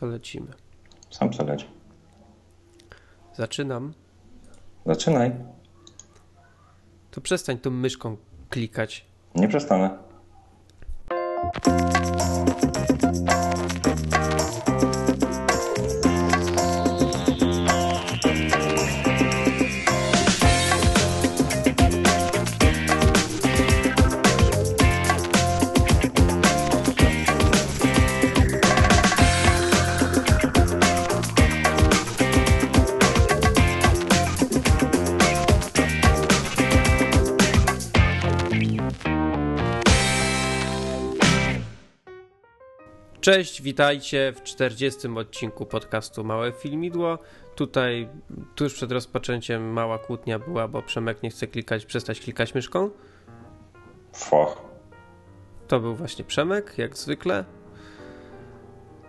To lecimy. Sam co leci. Zaczynam. Zaczynaj. To przestań tą myszką klikać. Nie przestanę. Cześć, witajcie w 40. odcinku podcastu Małe Filmidło. Tutaj tuż przed rozpoczęciem mała kłótnia była, bo Przemek nie chce klikać, przestać klikać myszką. Foch. To był właśnie Przemek, jak zwykle.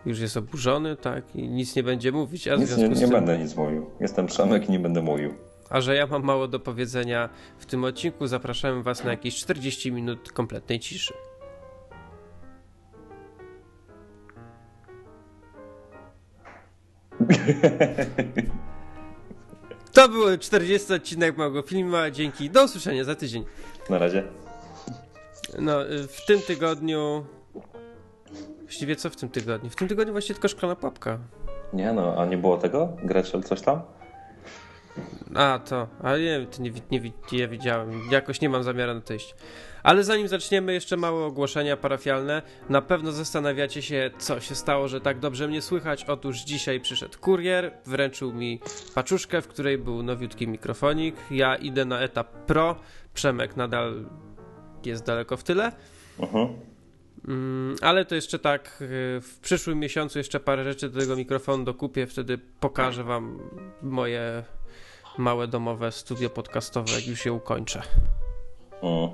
Już jest oburzony, tak, i nic nie będzie mówić. A, Nic nie, nie tym, będę nic mówił. Jestem Przemek i nie będę mówił. a że ja mam mało do powiedzenia w tym odcinku, zapraszamy Was na jakieś 40 minut kompletnej ciszy. To był 40 odcinek Małego Filmu, dzięki. Do usłyszenia za tydzień. Na razie. No, y, w tym tygodniu... Właściwie co w tym tygodniu? W tym tygodniu właściwie tylko szklana pułapka. Nie no, a nie było tego? Gretschel coś tam? A, to. Ale nie, to nie, nie, nie widziałem. Jakoś nie mam zamiaru na to iść. Ale zanim zaczniemy, jeszcze małe ogłoszenia parafialne. Na pewno zastanawiacie się, co się stało, że tak dobrze mnie słychać. Otóż dzisiaj przyszedł kurier, wręczył mi paczuszkę, w której był nowiutki mikrofonik. Ja idę na etap pro. Przemek nadal jest daleko w tyle. Mhm. Mm, ale to jeszcze tak, y, w przyszłym miesiącu jeszcze parę rzeczy do tego mikrofonu dokupię, wtedy pokażę wam moje małe domowe studio podcastowe, jak już je ukończę. Mm.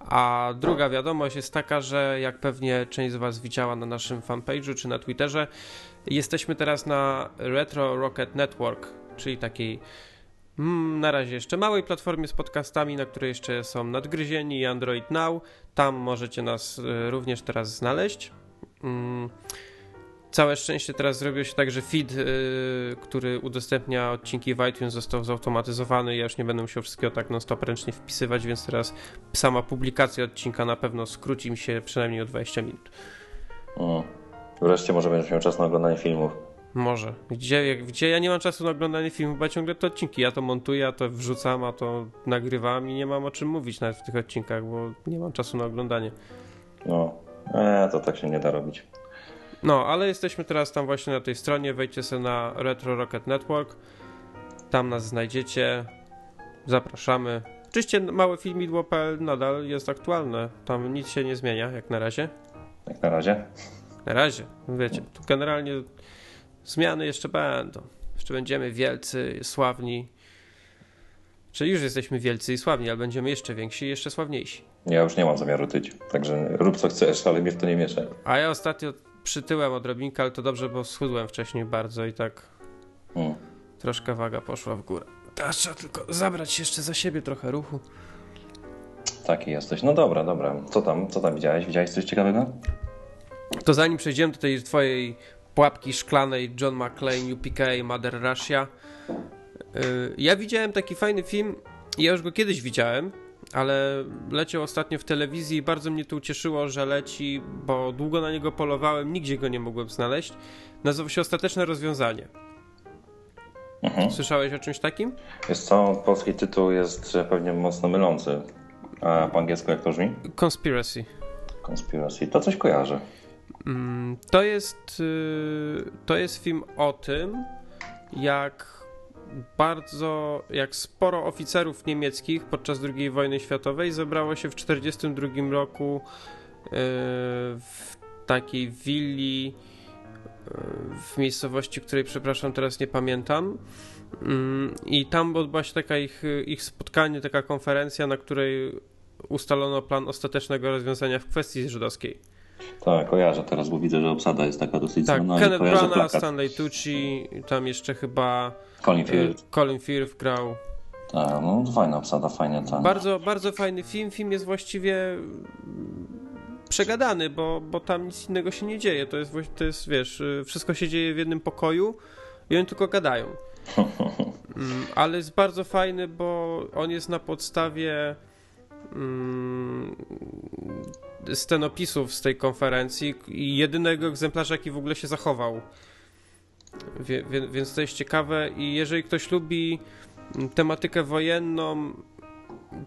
A druga wiadomość jest taka, że jak pewnie część z was widziała na naszym fanpage'u czy na Twitterze, jesteśmy teraz na Retro Rocket Network, czyli takiej mm, na razie jeszcze małej platformie z podcastami, na której jeszcze są Nadgryzieni i Android Now. Tam możecie nas y, również teraz znaleźć. Mm, Całe szczęście teraz zrobił się tak, że feed, y, który udostępnia odcinki w iTunes został zautomatyzowany. Ja już nie będę musiał wszystkiego tak non-stop ręcznie wpisywać, więc teraz sama publikacja odcinka na pewno skróci mi się przynajmniej o 20 minut. Mm. Wreszcie może będziesz miał czas na oglądanie filmów. Może. Gdzie, gdzie ja nie mam czasu na oglądanie filmów, bo ja ciągle te odcinki. Ja to montuję, ja to wrzucam, a to nagrywam i nie mam o czym mówić nawet w tych odcinkach, bo nie mam czasu na oglądanie. No. E, to tak się nie da robić. No, ale jesteśmy teraz tam właśnie na tej stronie. Wejdźcie sobie na Retro Rocket Network. Tam nas znajdziecie. Zapraszamy. Oczywiście małe filmidło.pl nadal jest aktualne. Tam nic się nie zmienia, jak na razie. Jak na razie. Na razie, wiecie, tu generalnie zmiany jeszcze będą. Jeszcze będziemy wielcy, sławni. Czyli już jesteśmy wielcy i sławni, ale będziemy jeszcze więksi i jeszcze sławniejsi. Ja już nie mam zamiaru tyć. Także rób co chcesz, ale mnie w to nie mieszaj. A ja ostatnio przytyłem odrobinkę, ale to dobrze, bo schudłem wcześniej bardzo i tak Mm. troszkę waga poszła w górę. Teraz trzeba tylko zabrać jeszcze za siebie trochę ruchu. Taki jesteś. No dobra, dobra. Co tam? Co tam widziałeś? Widziałeś coś ciekawego? To zanim przejdziemy do tej twojej pułapki szklanej John McClane, UPK, Mother Russia. Yy, ja widziałem taki fajny film, ja już go kiedyś widziałem, ale leciał ostatnio w telewizji i bardzo mnie to ucieszyło, że leci, bo długo na niego polowałem, nigdzie go nie mogłem znaleźć. Nazywa się Ostateczne Rozwiązanie. Mhm. Słyszałeś o czymś takim? Jest co? Polski tytuł jest pewnie mocno mylący. A po angielsku jak to brzmi? Conspiracy. Conspiracy. To coś kojarzę. Mm, To jest, y, to jest film o tym, jak bardzo, jak sporo oficerów niemieckich podczas II wojny światowej zebrało się w 1942 roku y, w takiej willi y, w miejscowości, której przepraszam teraz nie pamiętam. Mm, I tam odbyła się taka ich, ich spotkanie, taka konferencja, na której ustalono plan ostatecznego rozwiązania w kwestii żydowskiej. Tak, kojarzę teraz, bo widzę, że obsada jest taka dosyć Tak, znana. Kenneth Branagh. Stanley Tucci, tam jeszcze chyba Colin e, Firth. Colin Firth grał. Tak, no fajna obsada, fajnie tam. Bardzo, bardzo fajny film. Film jest właściwie przegadany, bo, bo tam nic innego się nie dzieje. To jest, to jest, wiesz, y, wszystko się dzieje w jednym pokoju i oni tylko gadają. Mm, ale jest bardzo fajny, bo on jest na podstawie mm, scenopisów z tej konferencji i jedynego egzemplarza, jaki w ogóle się zachował. Wie, wie, więc to jest ciekawe i jeżeli ktoś lubi tematykę wojenną,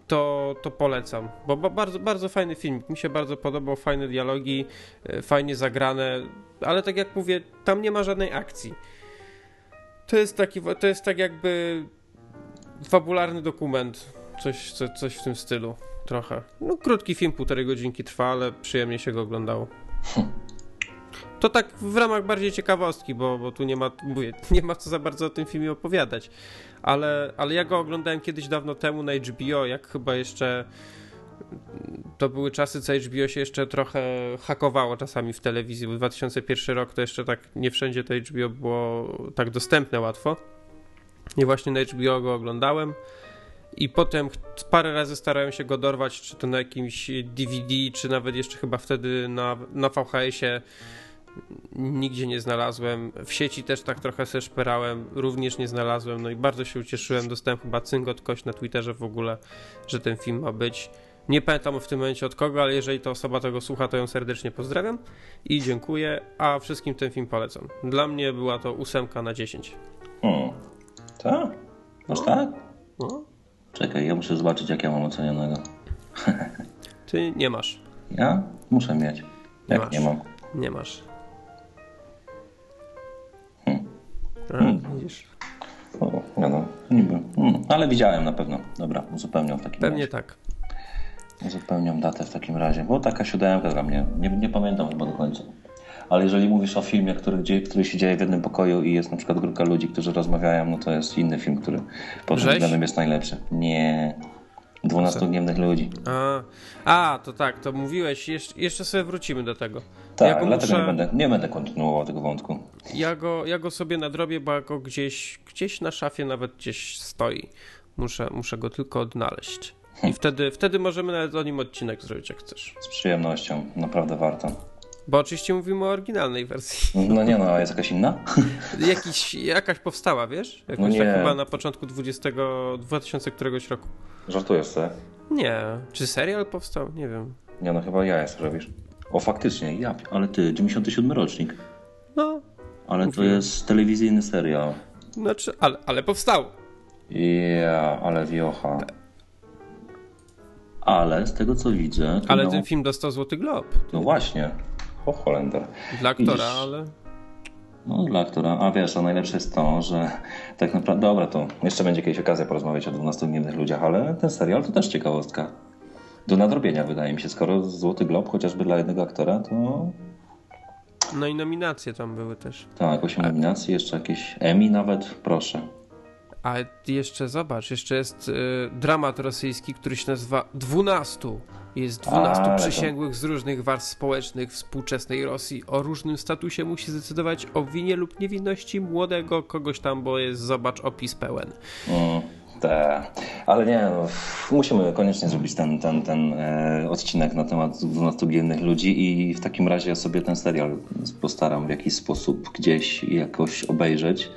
to, to polecam, bo bardzo, bardzo fajny film, mi się bardzo podobał, fajne dialogi, e, fajnie zagrane, ale tak jak mówię, tam nie ma żadnej akcji. To jest taki, to jest tak jakby fabularny dokument, coś, co, coś w tym stylu, trochę. No krótki film, półtorej godzinki trwa, ale przyjemnie się go oglądało. To tak w ramach bardziej ciekawostki, bo, bo tu nie ma, mówię, nie ma co za bardzo o tym filmie opowiadać. Ale, ale ja go oglądałem kiedyś dawno temu na HBO, jak chyba jeszcze to były czasy, co HBO się jeszcze trochę hakowało czasami w telewizji, bo 2001 rok to jeszcze tak nie wszędzie to HBO było tak dostępne łatwo. I właśnie na HBO go oglądałem. I potem parę razy starałem się go dorwać, czy to na jakimś DVD, czy nawet jeszcze chyba wtedy na, na VHS-ie nigdzie nie znalazłem. W sieci też tak trochę se szperałem, również nie znalazłem. No i bardzo się ucieszyłem. Dostałem chyba cyngot kość na Twitterze w ogóle, że ten film ma być. Nie pamiętam w tym momencie od kogo, ale jeżeli ta osoba tego słucha, to ją serdecznie pozdrawiam i dziękuję, a wszystkim ten film polecam. Dla mnie była to ósemka na 10. Hmm. Tak? Masz tak? No. Czekaj, ja muszę zobaczyć, jak ja mam ocenionego. Ty nie masz. Ja? Muszę mieć. Jak nie, nie mam? Nie masz. Hmm. Widzisz. O, no, niby. Hmm. Ale widziałem na pewno. Dobra, uzupełniam w takim Pewnie razie. tak. Uzupełniam datę w takim razie, bo taka siódemka dla mnie. Nie, nie pamiętam chyba do końca. Ale jeżeli mówisz o filmie, który, który się dzieje w jednym pokoju i jest na przykład grupka ludzi, którzy rozmawiają, no to jest inny film, który pod tym względem jest najlepszy. Nie. 12 gniewnych ludzi. A, a, to tak, to mówiłeś, jeszcze, jeszcze sobie wrócimy do tego. Tak, ja dlatego muszę... nie, będę, nie będę kontynuował tego wątku. Ja go, ja go sobie nadrobię, bo go gdzieś, gdzieś na szafie nawet gdzieś stoi. Muszę, muszę go tylko odnaleźć. I hm. wtedy, wtedy możemy nawet o nim odcinek zrobić, jak chcesz. Z przyjemnością, naprawdę warto. Bo oczywiście mówimy o oryginalnej wersji. No nie, no a jest jakaś inna? Jakiś, jakaś powstała, wiesz? Jakoś no nie. tak chyba na początku 20, 2000 któregoś roku. Żartujesz sobie? Nie. Czy serial powstał? Nie wiem. Nie, no chyba ja jest robisz. O, faktycznie, ja, ale ty, 97 rocznik. No. Ale to jest telewizyjny serial. Znaczy, ale, ale powstał. Ja, ale wiocha. Ale z tego co widzę. Ale ten film dostał Złoty Glob. No właśnie. O Holender. Dla aktora, ale. No, dla aktora. A wiesz, a najlepsze jest to, że tak naprawdę. Dobra, to jeszcze będzie kiedyś okazja porozmawiać o 12 gniewnych ludziach, ale ten serial to też ciekawostka. Do nadrobienia, wydaje mi się. Skoro Złoty Glob chociażby dla jednego aktora, to. No i nominacje tam były też. Tak, 8 nominacji, jeszcze jakieś Emmy nawet, proszę. A jeszcze zobacz, jeszcze jest y, dramat rosyjski, który się nazywa 12. Jest 12 A, przysięgłych to... z różnych warstw społecznych współczesnej Rosji. O różnym statusie musi zdecydować o winie lub niewinności młodego kogoś tam, bo jest, zobacz, opis pełen. Mm. Tak, ale nie, no, musimy koniecznie zrobić ten, ten, ten e, odcinek na temat 12 giennych ludzi i w takim razie ja sobie ten serial postaram w jakiś sposób gdzieś jakoś obejrzeć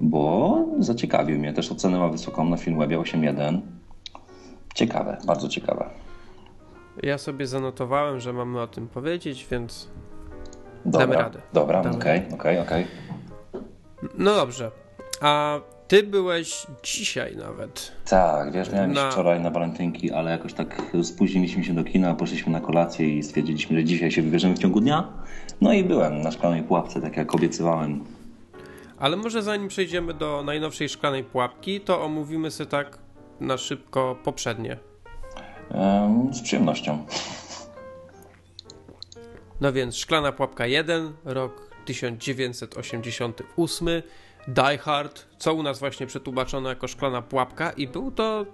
bo zaciekawił mnie. Też ocenę ma wysoką na Filmwebie 8.1. Ciekawe, bardzo ciekawe. Ja sobie zanotowałem, że mamy o tym powiedzieć, więc dobra, damy radę. Dobra, okej, okej, okej. No dobrze. A ty byłeś dzisiaj nawet. Tak, wiesz, miałem na... wczoraj na walentynki, ale jakoś tak spóźniliśmy się do kina, poszliśmy na kolację i stwierdziliśmy, że dzisiaj się wybierzemy w ciągu dnia. No i byłem na szklanej pułapce, tak jak obiecywałem. Ale może zanim przejdziemy do najnowszej szklanej pułapki, to omówimy sobie tak na szybko poprzednie. Z przyjemnością. No więc Szklana Pułapka 1, rok 1988, Die Hard, co u nas właśnie przetłumaczono jako Szklana Pułapka i był to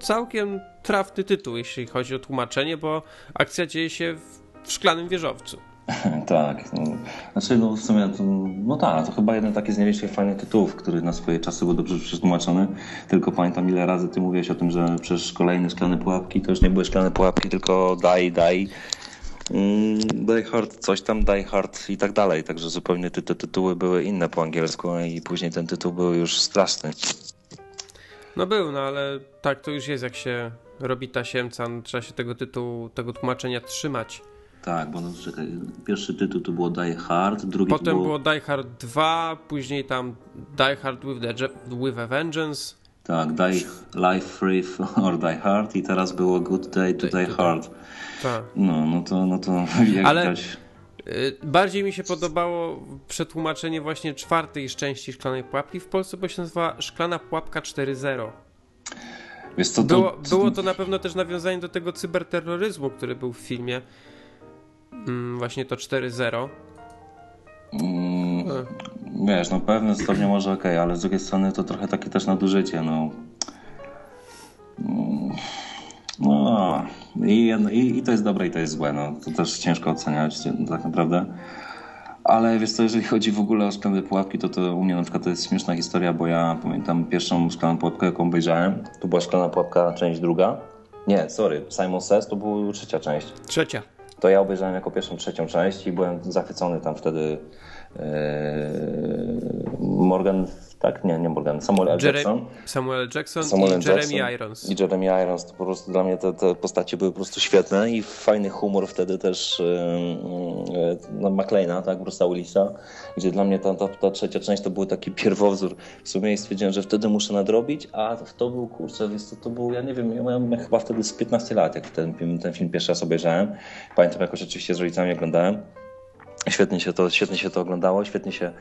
całkiem trafny tytuł, jeśli chodzi o tłumaczenie, bo akcja dzieje się w, szklanym wieżowcu. tak. No, znaczy, no w sumie, to, no tak, to chyba jeden taki z największych fajnych tytułów, który na swoje czasy był dobrze przetłumaczony. Tylko pamiętam, ile razy ty mówiłeś o tym, że przecież kolejne szklane pułapki to już nie były szklane pułapki, tylko daj, daj. mm, Die Hard, coś tam Die Hard i tak dalej, także zupełnie te, te tytuły były inne po angielsku i później ten tytuł był już straszny. No był, no ale tak to już jest, jak się robi tasiemca, no, trzeba się tego tytułu, tego tłumaczenia trzymać. Tak, bo no, czekaj, pierwszy tytuł to było Die Hard, drugi Potem było... było Die Hard 2, później tam Die Hard with, the, with a Vengeance. Tak, Die Life Free or Die Hard i teraz było Good Day to Die Hard. Tak. No, no to, no to Ale y, bardziej mi się podobało przetłumaczenie właśnie czwartej części Szklanej Pułapki w Polsce, bo się nazywa Szklana Pułapka 4.0. Wiesz co, to, Było, było to na pewno też nawiązanie do tego cyberterroryzmu, który był w filmie. Mm, właśnie to 4.0. Mm, wiesz, no pewne stopnie może okej, ale z drugiej strony to trochę takie też nadużycie, no. Mm, No, i, i, i to jest dobre i to jest złe, no. To też ciężko oceniać tak naprawdę. Ale wiesz co, jeżeli chodzi w ogóle o szklane pułapki, to, to u mnie na przykład to jest śmieszna historia, bo ja pamiętam pierwszą szklaną pułapkę, jaką obejrzałem, to była szklana pułapka część druga. Nie, sorry, Simon Says to była trzecia część. Trzecia. To ja obejrzałem jako pierwszą, trzecią część i byłem zachwycony tam wtedy Morgan, tak? Nie, nie Morgan, Samuel L. Jackson. Samuel. Jackson Samuel i L. Jeremy Jackson Irons. I Jeremy Irons, to po prostu dla mnie te, te postacie były po prostu świetne i fajny humor wtedy też no, McLeana, tak, Bruce'a Willisa, gdzie dla mnie ta, ta, ta trzecia część to był taki pierwowzór w sumie stwierdziłem, że wtedy muszę nadrobić, a to był, kurczę, więc to, to był, ja nie wiem, ja miałem chyba wtedy z 15 lat, jak ten, film- ten film pierwszy raz obejrzałem. Pamiętam jakoś oczywiście z rodzicami oglądałem. Świetnie się to, świetnie się to oglądało, świetnie się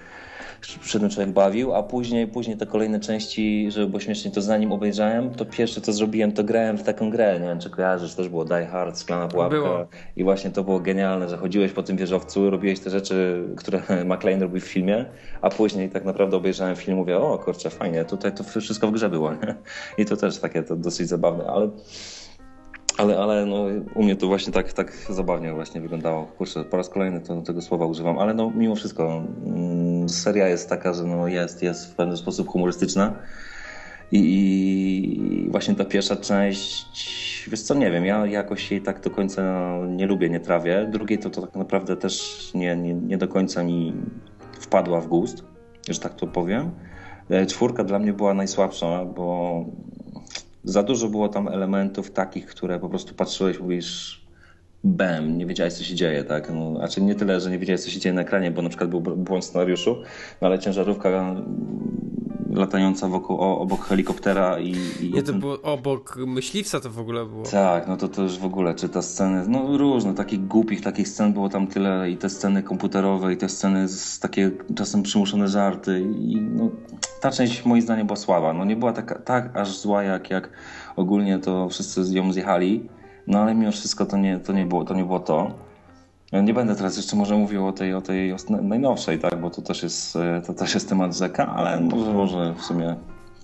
przy tym człowiek bawił, a później, później te kolejne części, żeby było śmiesznie, to zanim obejrzałem, to pierwsze co zrobiłem, to grałem w taką grę, nie wiem czy kojarzysz, też było Die Hard, Szklana Pułapka Było. i właśnie to było genialne, że chodziłeś po tym wieżowcu, robiłeś te rzeczy, które McLean robił w filmie, a później tak naprawdę obejrzałem film i mówię, o kurczę, fajnie, tutaj to wszystko w grze było, nie? I to też takie to dosyć zabawne, ale ale, ale no, u mnie to właśnie tak, tak zabawnie właśnie wyglądało. Kurczę, po raz kolejny to, tego słowa używam, ale no mimo wszystko mm, seria jest taka, że no, jest, jest w pewien sposób humorystyczna i, i właśnie ta pierwsza część, wiesz co, nie wiem, ja jakoś jej tak do końca nie lubię, nie trawię. Drugiej to, to tak naprawdę też nie, nie, nie do końca mi wpadła w gust, że tak to powiem. E, Czwórka dla mnie była najsłabsza, bo za dużo było tam elementów takich, które po prostu patrzyłeś, mówisz bam, nie wiedziałeś co się dzieje, tak? No, znaczy nie tyle, że nie wiedziałeś co się dzieje na ekranie, bo na przykład był błąd scenariuszu, no ale ciężarówka latająca wokół, o, obok helikoptera i... i Nie, to było obok myśliwca to w ogóle było. tak, no to to już w ogóle, czy te sceny, no różne, takich głupich takich scen było tam tyle i te sceny komputerowe i te sceny z takie czasem przymuszone żarty i no, ta część moim zdaniem była słaba, no nie była taka, tak aż zła jak, jak ogólnie to wszyscy z ją zjechali, no ale mimo wszystko to nie, to nie było to. Nie, było to. Ja nie będę teraz jeszcze może mówił o tej, o tej najnowszej, tak, bo to też jest, e, to też jest temat rzeka, ale może, może w sumie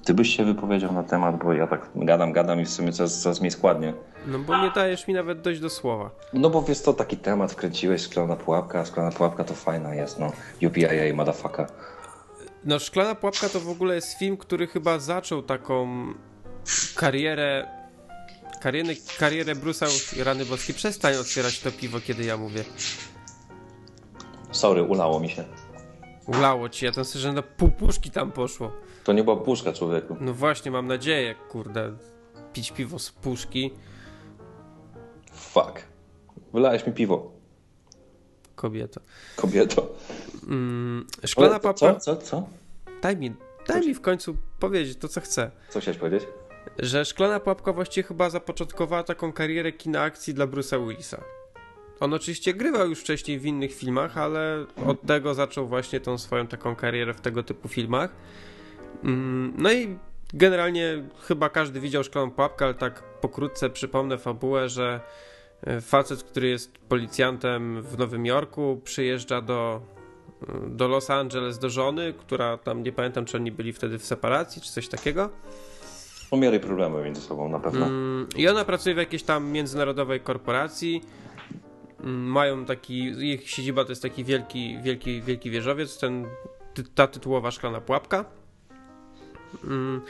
ty byś się wypowiedział na temat, bo ja tak gadam, gadam i w sumie coraz, coraz mniej składnie. No bo nie dajesz mi nawet dojść do słowa. No bo wiesz to taki temat wkręciłeś, szklana pułapka, a szklana pułapka to fajna jest, no. UPIA, motherfucker. No, Szklana Pułapka to w ogóle jest film, który chyba zaczął taką karierę. Karierę, karierę Bruce'a Rany Boskie. Przestań otwierać to piwo, kiedy ja mówię. Sorry, ulało mi się. Ulało ci, ja tam słyszę, że na pół puszki tam poszło. To nie była puszka, człowieku. No właśnie, mam nadzieję, kurde, pić piwo z puszki. Fuck. Wylałeś mi piwo, Kobieto. kobieto. Mm, szklana Ale Pułapka... Co, co, co? Daj mi, daj mi w końcu powiedzieć to, co chcę. Co chciałeś powiedzieć? Że Szklana Pułapka właściwie chyba zapoczątkowała taką karierę kina akcji dla Bruce'a Willisa. On oczywiście grywał już wcześniej w innych filmach, ale od tego zaczął właśnie tą swoją taką karierę w tego typu filmach. Mm, No i generalnie chyba każdy widział Szklaną Pułapkę, ale tak pokrótce przypomnę fabułę, że e, facet, który jest policjantem w Nowym Jorku, przyjeżdża do, do Los Angeles do żony, która tam nie pamiętam, czy oni byli wtedy w separacji, czy coś takiego. Mieli problemy między sobą na pewno. Mm, I ona pracuje w jakiejś tam międzynarodowej korporacji. Mm, Mają taki, ich siedziba to jest taki wielki, wielki, wielki wieżowiec, ten, ta tytułowa szklana pułapka. Mm,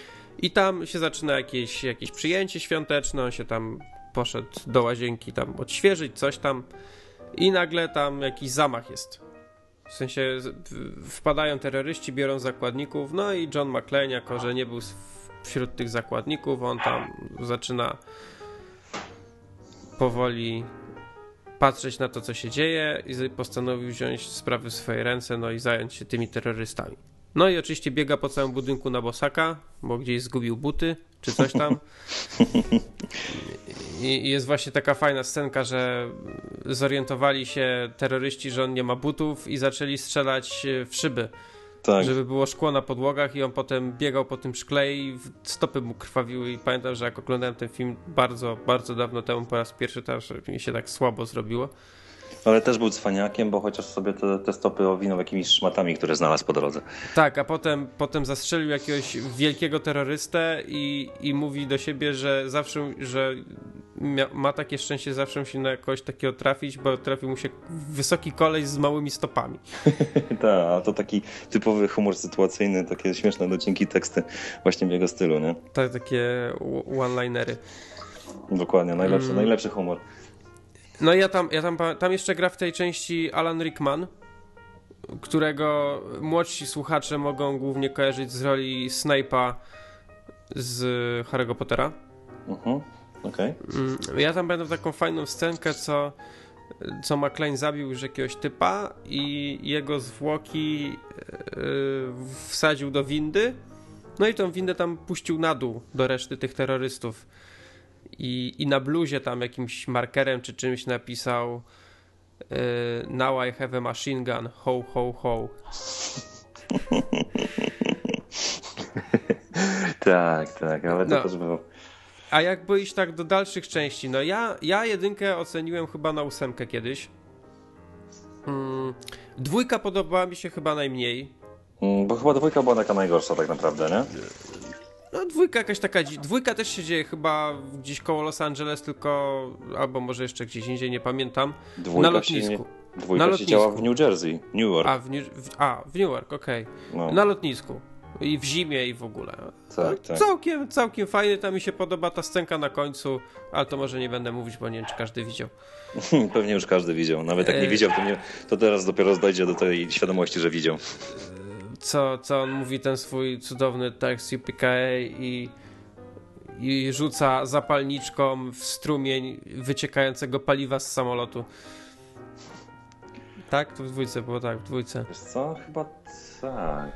I tam się zaczyna jakieś, jakieś przyjęcie świąteczne, on się tam poszedł do łazienki tam odświeżyć, coś tam. i nagle tam jakiś zamach jest. W sensie wpadają terroryści, biorą zakładników, no i John McClane, jako że nie był wśród tych zakładników, on tam zaczyna powoli patrzeć na to, co się dzieje i postanowił wziąć sprawy w swoje ręce, no i zająć się tymi terrorystami. No i oczywiście biega po całym budynku na bosaka, bo gdzieś zgubił buty czy coś tam. I jest właśnie taka fajna scenka, że zorientowali się terroryści, że on nie ma butów i zaczęli strzelać w szyby. Tak. Żeby było szkło na podłogach i on potem biegał po tym szkle i stopy mu krwawiły i pamiętam, że jak oglądałem ten film bardzo, bardzo dawno temu po raz pierwszy, to aż mi się tak słabo zrobiło. Ale też był cwaniakiem, bo chociaż sobie te, te stopy owinął jakimiś szmatami, które znalazł po drodze. Tak, a potem, potem zastrzelił jakiegoś wielkiego terrorystę i, i mówi do siebie, że zawsze, że ma takie szczęście zawsze musi na kogoś takiego trafić, bo trafił mu się wysoki koleś z małymi stopami. tak, a to taki typowy humor sytuacyjny, takie śmieszne docinki teksty właśnie w jego stylu, nie? Tak, takie one-linery. Dokładnie, najlepszy, mm. najlepszy humor. No i ja tam, ja tam, tam jeszcze gra w tej części Alan Rickman, którego młodsi słuchacze mogą głównie kojarzyć z roli Snape'a z Harry'ego Pottera. Mhm, okej. Okay. Ja tam będę taką fajną scenkę, co, co McLean zabił już jakiegoś typa i jego zwłoki yy, wsadził do windy, no i tą windę tam puścił na dół do reszty tych terrorystów i, i na bluzie tam jakimś markerem czy czymś napisał yy, Now I have a machine gun, ho, ho, ho. tak, tak, ale to no. też było. A jakby iść tak do dalszych części, no ja, ja jedynkę oceniłem chyba na ósemkę kiedyś. Hmm, dwójka podobała mi się chyba najmniej. Mm, bo chyba dwójka była taka najgorsza tak naprawdę, nie? No dwójka jakaś taka, dwójka też się dzieje chyba gdzieś koło Los Angeles, tylko, albo może jeszcze gdzieś indziej, nie pamiętam. Dwójka na lotnisku. Nie, dwójka na lotnisku. działa w New Jersey, New York. A, w New, a, w New York, okej. Okay. No. Na lotnisku. I w zimie i w ogóle. Tak, tak. Całkiem, całkiem fajny, tam mi się podoba ta scenka na końcu, ale to może nie będę mówić, bo nie wiem, czy każdy widział. Pewnie już każdy widział. Nawet jak nie e, widział, to, nie, to teraz dopiero dojdzie do tej świadomości, że widział co, co on mówi, ten swój cudowny tekst UPKA i, i rzuca zapalniczką w strumień wyciekającego paliwa z samolotu. Tak? To w dwójce było tak, w dwójce. Wiesz co? Chyba tak.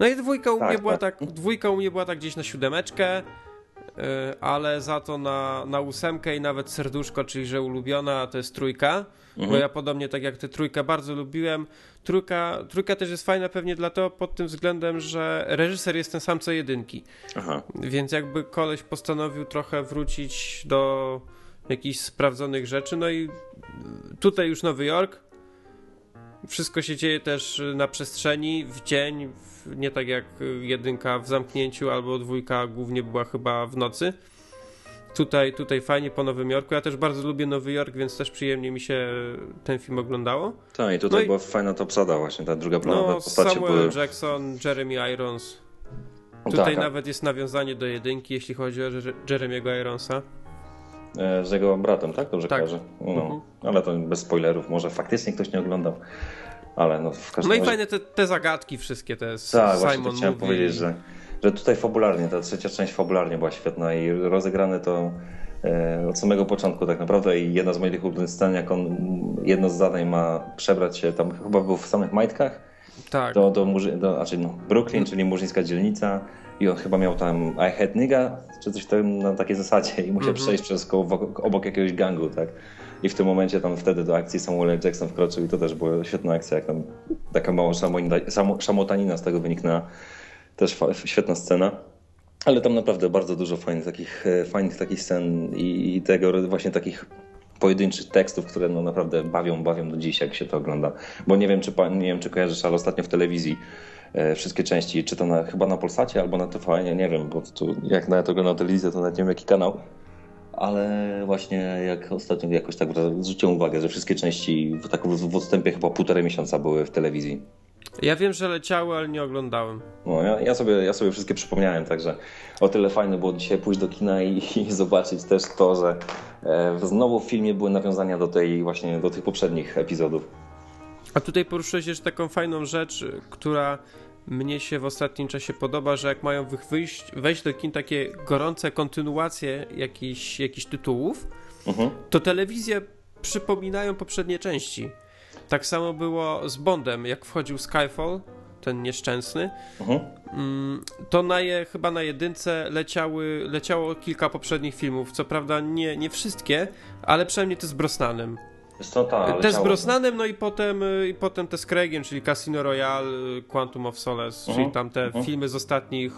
No i dwójka u tak, mnie była tak. tak, dwójka u mnie była tak gdzieś na siódemeczkę, y, ale za to na, na ósemkę i nawet serduszko, czyli że ulubiona to jest trójka, mhm. bo ja podobnie tak jak ty trójkę bardzo lubiłem, Trójka, trójka też jest fajna pewnie dlatego pod tym względem, że reżyser jest ten sam co jedynki. Aha. Więc jakby koleś postanowił trochę wrócić do jakichś sprawdzonych rzeczy. No i tutaj już Nowy Jork. Wszystko się dzieje też na przestrzeni, w dzień, nie tak jak jedynka w zamknięciu, albo dwójka głównie była chyba w nocy. Tutaj, tutaj fajnie po Nowym Jorku. Ja też bardzo lubię Nowy Jork, więc też przyjemnie mi się ten film oglądało. Tak, i tutaj no była i... fajna to obsada właśnie, ta druga planowa no, postacie. Samuel były... Jackson, Jeremy Irons. Tutaj tak, nawet jest nawiązanie do jedynki, jeśli chodzi o Jeremiego Ironsa. E, z jego bratem, tak? Dobrze tak. kojarzę? No, mhm. Ale to bez spoilerów, może faktycznie ktoś nie oglądał. Ale no w każdym No razie... i fajne te, te zagadki wszystkie, te tak, Simon właśnie chciałem powiedzieć, że że tutaj fabularnie, ta trzecia część fabularnie była świetna i rozegrane to e, od samego początku tak naprawdę i jedna z moich ulubionych scen, jak on jedno z zadań ma przebrać się, tam chyba był w samych majtkach, tak. do, do, do znaczy no, Brooklyn, czyli murzyńska dzielnica i on chyba miał tam I had nigga, czy coś tam na takiej zasadzie i musiał mm -hmm. przejść przez koło, obok jakiegoś gangu, tak. I w tym momencie tam wtedy do akcji Samuel Jackson wkroczył i to też była świetna akcja, jak tam taka mała szamotanina z tego wyniknęła. Też świetna scena. Ale tam naprawdę bardzo dużo fajnych takich, e, fajnych takich scen i tego właśnie takich pojedynczych tekstów, które no naprawdę bawią, bawią do dziś, jak się to ogląda. Bo nie wiem, czy, nie wiem, czy kojarzysz, ale ostatnio w telewizji e, wszystkie części, czy to na, chyba na Polsacie albo na TVN, nie wiem, bo tu, jak nawet oglądam telewizję, to nawet nie wiem jaki kanał, ale właśnie jak ostatnio jakoś tak zwróciłem uwagę, że wszystkie części w, tak w, w odstępie chyba półtorej miesiąca były w telewizji. Ja wiem, że leciały, ale nie oglądałem. No, ja, ja, sobie, ja sobie wszystkie przypomniałem, także o tyle fajne było dzisiaj pójść do kina i, i zobaczyć też to, że e, znowu w filmie były nawiązania do tej właśnie, do tych poprzednich epizodów. A tutaj poruszyłeś jeszcze taką fajną rzecz, która mnie się w ostatnim czasie podoba, że jak mają wyjść, wejść do kin takie gorące kontynuacje jakichś, jakichś tytułów, mhm. to telewizje przypominają poprzednie części. Tak samo było z Bondem, jak wchodził Skyfall, ten nieszczęsny, mhm. Mm, to na je, chyba na jedynce leciały, leciało kilka poprzednich filmów. Co prawda nie, nie wszystkie, ale przynajmniej te z Brosnanem. Ta, te z Brosnanem, no i potem, y, i potem te z Craigiem, czyli Casino Royale, Quantum of Solace, mhm. czyli tam te mhm. filmy z ostatnich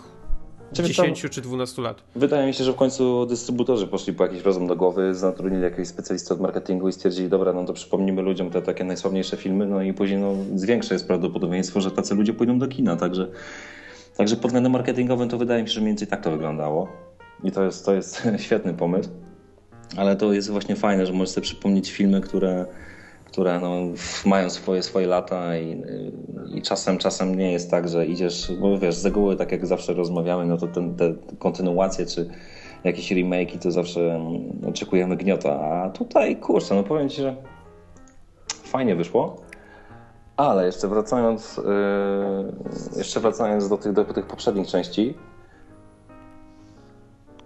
10 czy 12 lat. Wydaje mi się, że w końcu dystrybutorzy poszli po jakiś rozum do głowy, zatrudnili jakiegoś specjalistę od marketingu i stwierdzili, dobra, no to przypomnimy ludziom te takie najsławniejsze filmy, no i później no, większe jest prawdopodobieństwo, że tacy ludzie pójdą do kina, także, także pod względem marketingowym to wydaje mi się, że mniej więcej tak to wyglądało. I to jest, to jest świetny pomysł, ale to jest właśnie fajne, że możesz sobie przypomnieć filmy, które które no, mają swoje, swoje lata i, i, czasem czasem nie jest tak, że idziesz, bo wiesz, z reguły tak jak zawsze rozmawiamy, no to ten, te kontynuacje czy jakieś remake'i to zawsze oczekujemy gniota, a tutaj kurczę, no powiem Ci, że fajnie wyszło. Ale jeszcze wracając, yy, jeszcze wracając do tych, do tych poprzednich części,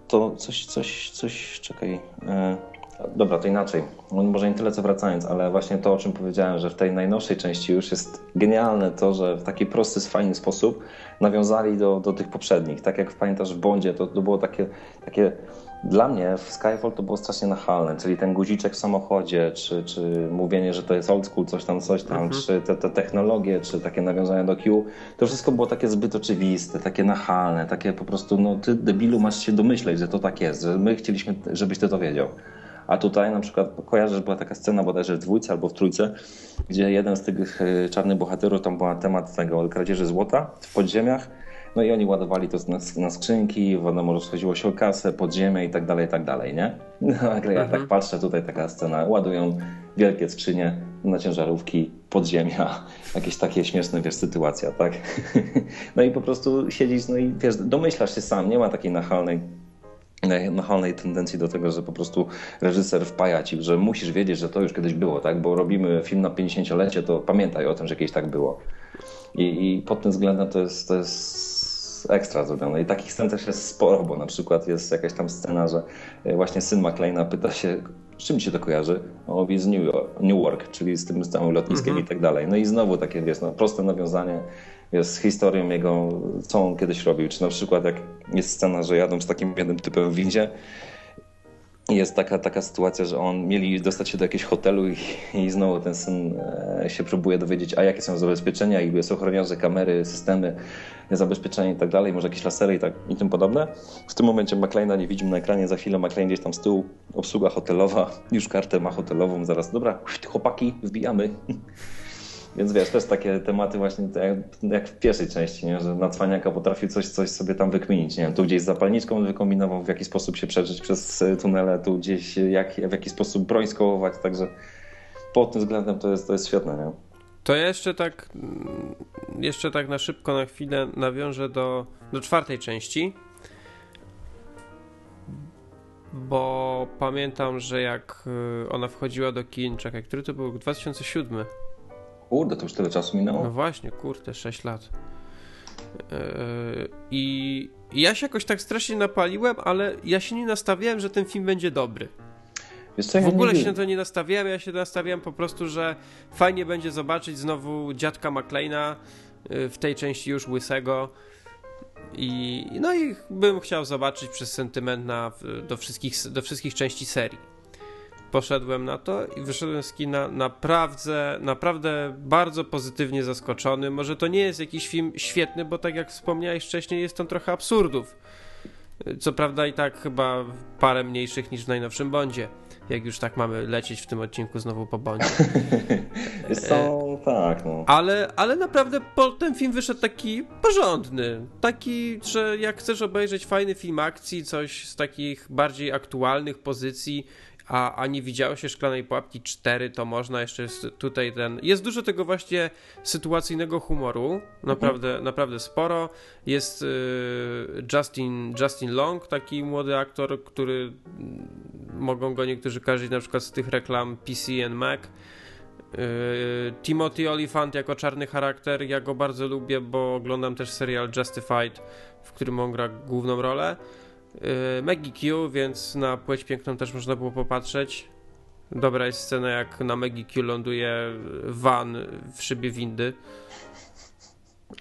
to coś, coś, coś, czekaj. Yy, Dobra, to inaczej. No, może nie tyle co wracając, ale właśnie to, o czym powiedziałem, że w tej najnowszej części już jest genialne to, że w taki prosty, fajny sposób nawiązali do, do tych poprzednich. Tak jak pamiętasz w Bondzie, to, to było takie, takie dla mnie w Skyfall to było strasznie nachalne, czyli ten guziczek w samochodzie, czy, czy mówienie, że to jest old school, coś tam, coś tam, mhm. czy te, te technologie, czy takie nawiązania do Q, to wszystko było takie zbyt oczywiste, takie nachalne, takie po prostu, no ty debilu masz się domyśleć, że to tak jest, że my chcieliśmy, żebyś ty to wiedział. A tutaj na przykład kojarzę, że była taka scena bodajże w dwójce albo w trójce, gdzie jeden z tych e, czarnych bohaterów, tam był temat tego kradzieży złota w podziemiach, no i oni ładowali to na, na skrzynki, wiadomo, rozchodziło się o kasę, podziemie i tak dalej, i tak dalej, nie? No, nagle ja tak mhm. patrzę, tutaj taka scena, ładują wielkie skrzynie na ciężarówki, podziemia, jakieś takie śmieszne, wiesz, sytuacja, tak? No i po prostu siedzisz, no i wiesz, domyślasz się sam, nie ma takiej nachalnej nachalnej tendencji do tego, że po prostu reżyser wpaja ci, że musisz wiedzieć, że to już kiedyś było, tak? Bo robimy film na 50-lecie, to pamiętaj o tym, że kiedyś tak było. I, i pod tym względem to jest, to jest ekstra zrobione. I takich scen też jest sporo, bo na przykład jest jakaś tam scena, że właśnie syn McLeana pyta się, z czym się to kojarzy? Mówi z New York, New York czyli z tym całym lotniskiem mm -hmm. i tak dalej. No i znowu takie, wiesz, no, proste nawiązanie jest historią jego, co on kiedyś robił. Czy na przykład jak jest scena, że jadą z takim jednym typem w windzie jest taka, taka sytuacja, że on mieli dostać się do jakiegoś hotelu i, i znowu ten syn e, się próbuje dowiedzieć, a jakie są zabezpieczenia, ilu jest ochroniarzy, kamery, systemy zabezpieczenia i tak dalej, może jakieś lasery i, tak, i tym podobne. W tym momencie McLeana nie widzimy na ekranie, za chwilę McLean gdzieś tam z tyłu, obsługa hotelowa, już kartę ma hotelową, zaraz, dobra, chłopaki, wbijamy. Więc wiesz, też takie tematy właśnie jak w pierwszej części, nie? że na cwaniaka potrafił coś, coś sobie tam wykminić. Nie tu gdzieś z zapalniczką wykombinował, w jaki sposób się przeżyć przez tunele, tu gdzieś jak, w jaki sposób broń skołować, także pod tym względem to jest, to jest świetne. Nie? To ja jeszcze tak, jeszcze tak na szybko, na chwilę nawiążę do, do czwartej części. Bo pamiętam, że jak y, ona wchodziła do kin, czekaj, który to był? 2007 Kurde, to już tyle czasu minęło? No właśnie, kurde, 6 lat. Yy, I ja się jakoś tak strasznie napaliłem, ale ja się nie nastawiałem, że ten film będzie dobry. Co, ja w ogóle się na to nie nastawiałem, ja się nastawiałem po prostu, że fajnie będzie zobaczyć znowu dziadka McLeana yy, w tej części już łysego. I, no i bym chciał zobaczyć przez sentyment na, do, wszystkich, do wszystkich części serii poszedłem na to i wyszedłem z kina naprawdę, naprawdę bardzo pozytywnie zaskoczony. Może to nie jest jakiś film świetny, bo tak jak wspomniałeś wcześniej, jest tam trochę absurdów. Co prawda i tak chyba parę mniejszych niż w najnowszym Bondzie. Jak już tak mamy lecieć w tym odcinku znowu po Bondzie. Jest to, tak, no. Ale, ale naprawdę po, ten film wyszedł taki porządny. Taki, że jak chcesz obejrzeć fajny film akcji, coś z takich bardziej aktualnych pozycji, a, a nie widziało się Szklanej Pułapki 4, to można jeszcze tutaj ten... Jest dużo tego właśnie sytuacyjnego humoru, naprawdę, mhm. naprawdę sporo. Jest y, Justin, Justin Long, taki młody aktor, który mm, mogą go niektórzy kojarzyć na przykład z tych reklam PC and Mac. Y, Timothy Olyphant jako czarny charakter, ja go bardzo lubię, bo oglądam też serial Justified, w którym on gra główną rolę. Y, Maggie Q, więc na płeć piękną też można było popatrzeć. Dobra jest scena, jak na Maggie Q ląduje van w szybie windy.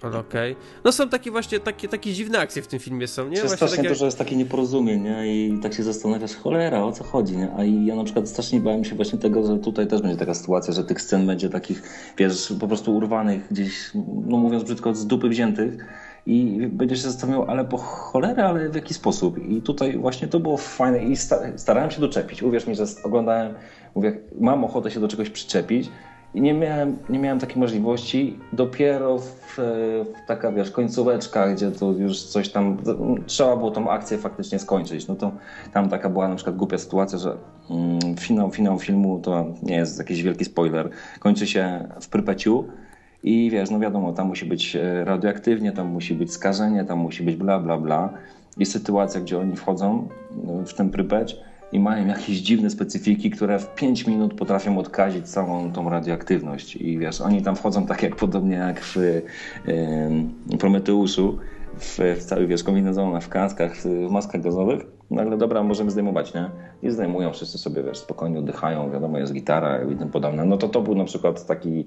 Ale okej. Okay. No są takie właśnie, takie, takie dziwne akcje w tym filmie są, nie? Właśnie strasznie takie... dużo jest takie nieporozumień, nie? I tak się zastanawiasz, cholera, o co chodzi, nie? A ja na przykład strasznie bałem się właśnie tego, że tutaj też będzie taka sytuacja, że tych scen będzie takich, wiesz, po prostu urwanych gdzieś, no mówiąc brzydko, z dupy wziętych i będziesz się zastanawiał, ale po cholerę, ale w jaki sposób. I tutaj właśnie to było fajne i starałem się doczepić. Uwierz mi, że oglądałem, mówię, mam ochotę się do czegoś przyczepić i nie miałem, nie miałem takiej możliwości. Dopiero w, w taka, wiesz, końcóweczka, gdzie to już coś tam, trzeba było tą akcję faktycznie skończyć. No to tam taka była na przykład głupia sytuacja, że mm, finał, finał filmu to nie jest jakiś wielki spoiler. Kończy się w Prypeciu i wiesz, no wiadomo, tam musi być e, radioaktywnie, tam musi być skażenie, tam musi być bla, bla, bla. Jest sytuacja, gdzie oni wchodzą no, w ten Prypeć i mają jakieś dziwne specyfiki, które w 5 minut potrafią odkazić całą tą radioaktywność. I wiesz, oni tam wchodzą tak jak podobnie jak w Prometeuszu, w, w cały wiesz, w kaskach, w maskach gazowych. Nagle dobra, możemy zdejmować, nie? I zdejmują, wszyscy sobie, wiesz, spokojnie oddychają, wiadomo, jest gitara i tym podobne. No to to był na przykład taki,